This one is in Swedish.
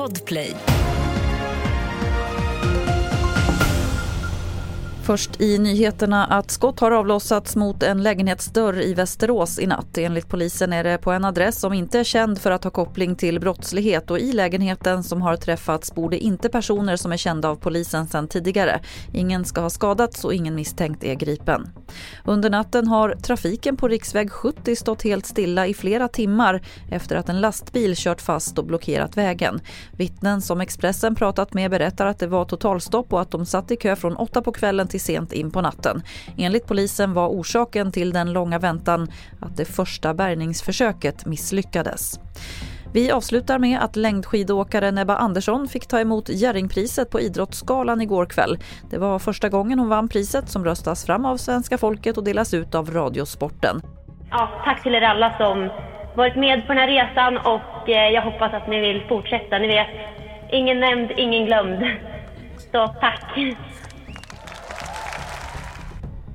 Podplay. Först i nyheterna att skott har avlossats mot en lägenhetsdörr i Västerås i natt. Enligt polisen är det på en adress som inte är känd för att ha koppling till brottslighet och i lägenheten som har träffats bor det inte personer som är kända av polisen sedan tidigare. Ingen ska ha skadats och ingen misstänkt är gripen. Under natten har trafiken på riksväg 70 stått helt stilla i flera timmar efter att en lastbil kört fast och blockerat vägen. Vittnen som Expressen pratat med berättar att det var totalstopp och att de satt i kö från åtta på kvällen till sent in på natten. Enligt polisen var orsaken till den långa väntan att det första bärgningsförsöket misslyckades. Vi avslutar med att längdskidåkaren Ebba Andersson fick ta emot Jerringpriset på Idrottsgalan igår kväll. Det var första gången hon vann priset som röstas fram av svenska folket och delas ut av Radiosporten. Ja, tack till er alla som varit med på den här resan och eh, jag hoppas att ni vill fortsätta. Ni vet, ingen nämnd, ingen glömd. Så tack!